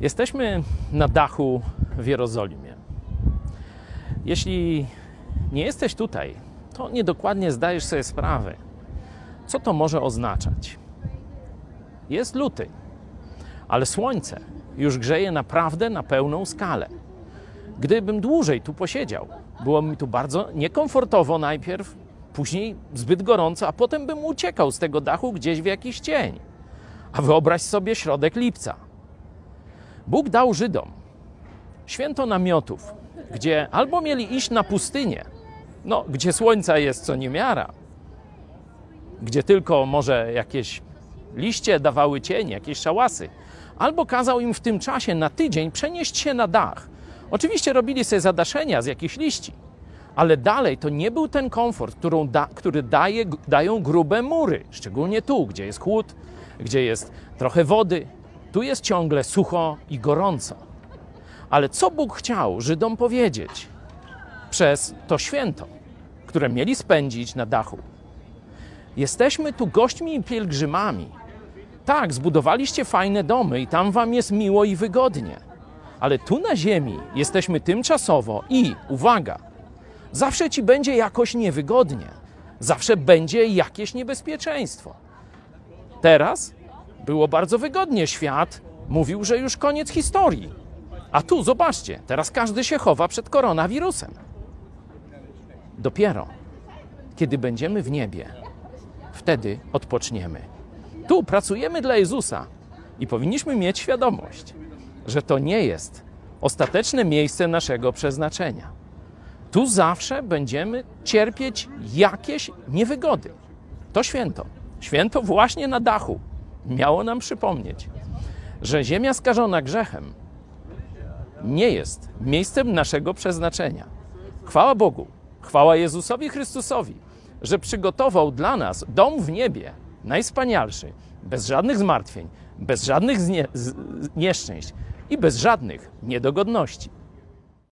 Jesteśmy na dachu w Jerozolimie. Jeśli nie jesteś tutaj, to niedokładnie zdajesz sobie sprawę, co to może oznaczać. Jest luty, ale słońce już grzeje naprawdę na pełną skalę. Gdybym dłużej tu posiedział, było mi tu bardzo niekomfortowo najpierw, później zbyt gorąco, a potem bym uciekał z tego dachu gdzieś w jakiś cień. A wyobraź sobie środek lipca. Bóg dał Żydom święto namiotów, gdzie albo mieli iść na pustynię, no, gdzie słońca jest co niemiara, gdzie tylko może jakieś liście dawały cień, jakieś szałasy, albo kazał im w tym czasie na tydzień przenieść się na dach. Oczywiście robili sobie zadaszenia z jakichś liści, ale dalej to nie był ten komfort, da, który daje, dają grube mury, szczególnie tu, gdzie jest chłód, gdzie jest trochę wody. Tu jest ciągle sucho i gorąco. Ale co Bóg chciał Żydom powiedzieć przez to święto, które mieli spędzić na dachu? Jesteśmy tu gośćmi i pielgrzymami. Tak, zbudowaliście fajne domy i tam wam jest miło i wygodnie. Ale tu na ziemi jesteśmy tymczasowo i uwaga, zawsze ci będzie jakoś niewygodnie. Zawsze będzie jakieś niebezpieczeństwo. Teraz było bardzo wygodnie. Świat mówił, że już koniec historii. A tu zobaczcie, teraz każdy się chowa przed koronawirusem. Dopiero kiedy będziemy w niebie, wtedy odpoczniemy. Tu pracujemy dla Jezusa i powinniśmy mieć świadomość, że to nie jest ostateczne miejsce naszego przeznaczenia. Tu zawsze będziemy cierpieć jakieś niewygody. To święto. Święto właśnie na dachu miało nam przypomnieć, że ziemia skażona grzechem nie jest miejscem naszego przeznaczenia. Chwała Bogu, chwała Jezusowi Chrystusowi, że przygotował dla nas dom w niebie, najwspanialszy, bez żadnych zmartwień, bez żadnych znie- z- nieszczęść i bez żadnych niedogodności.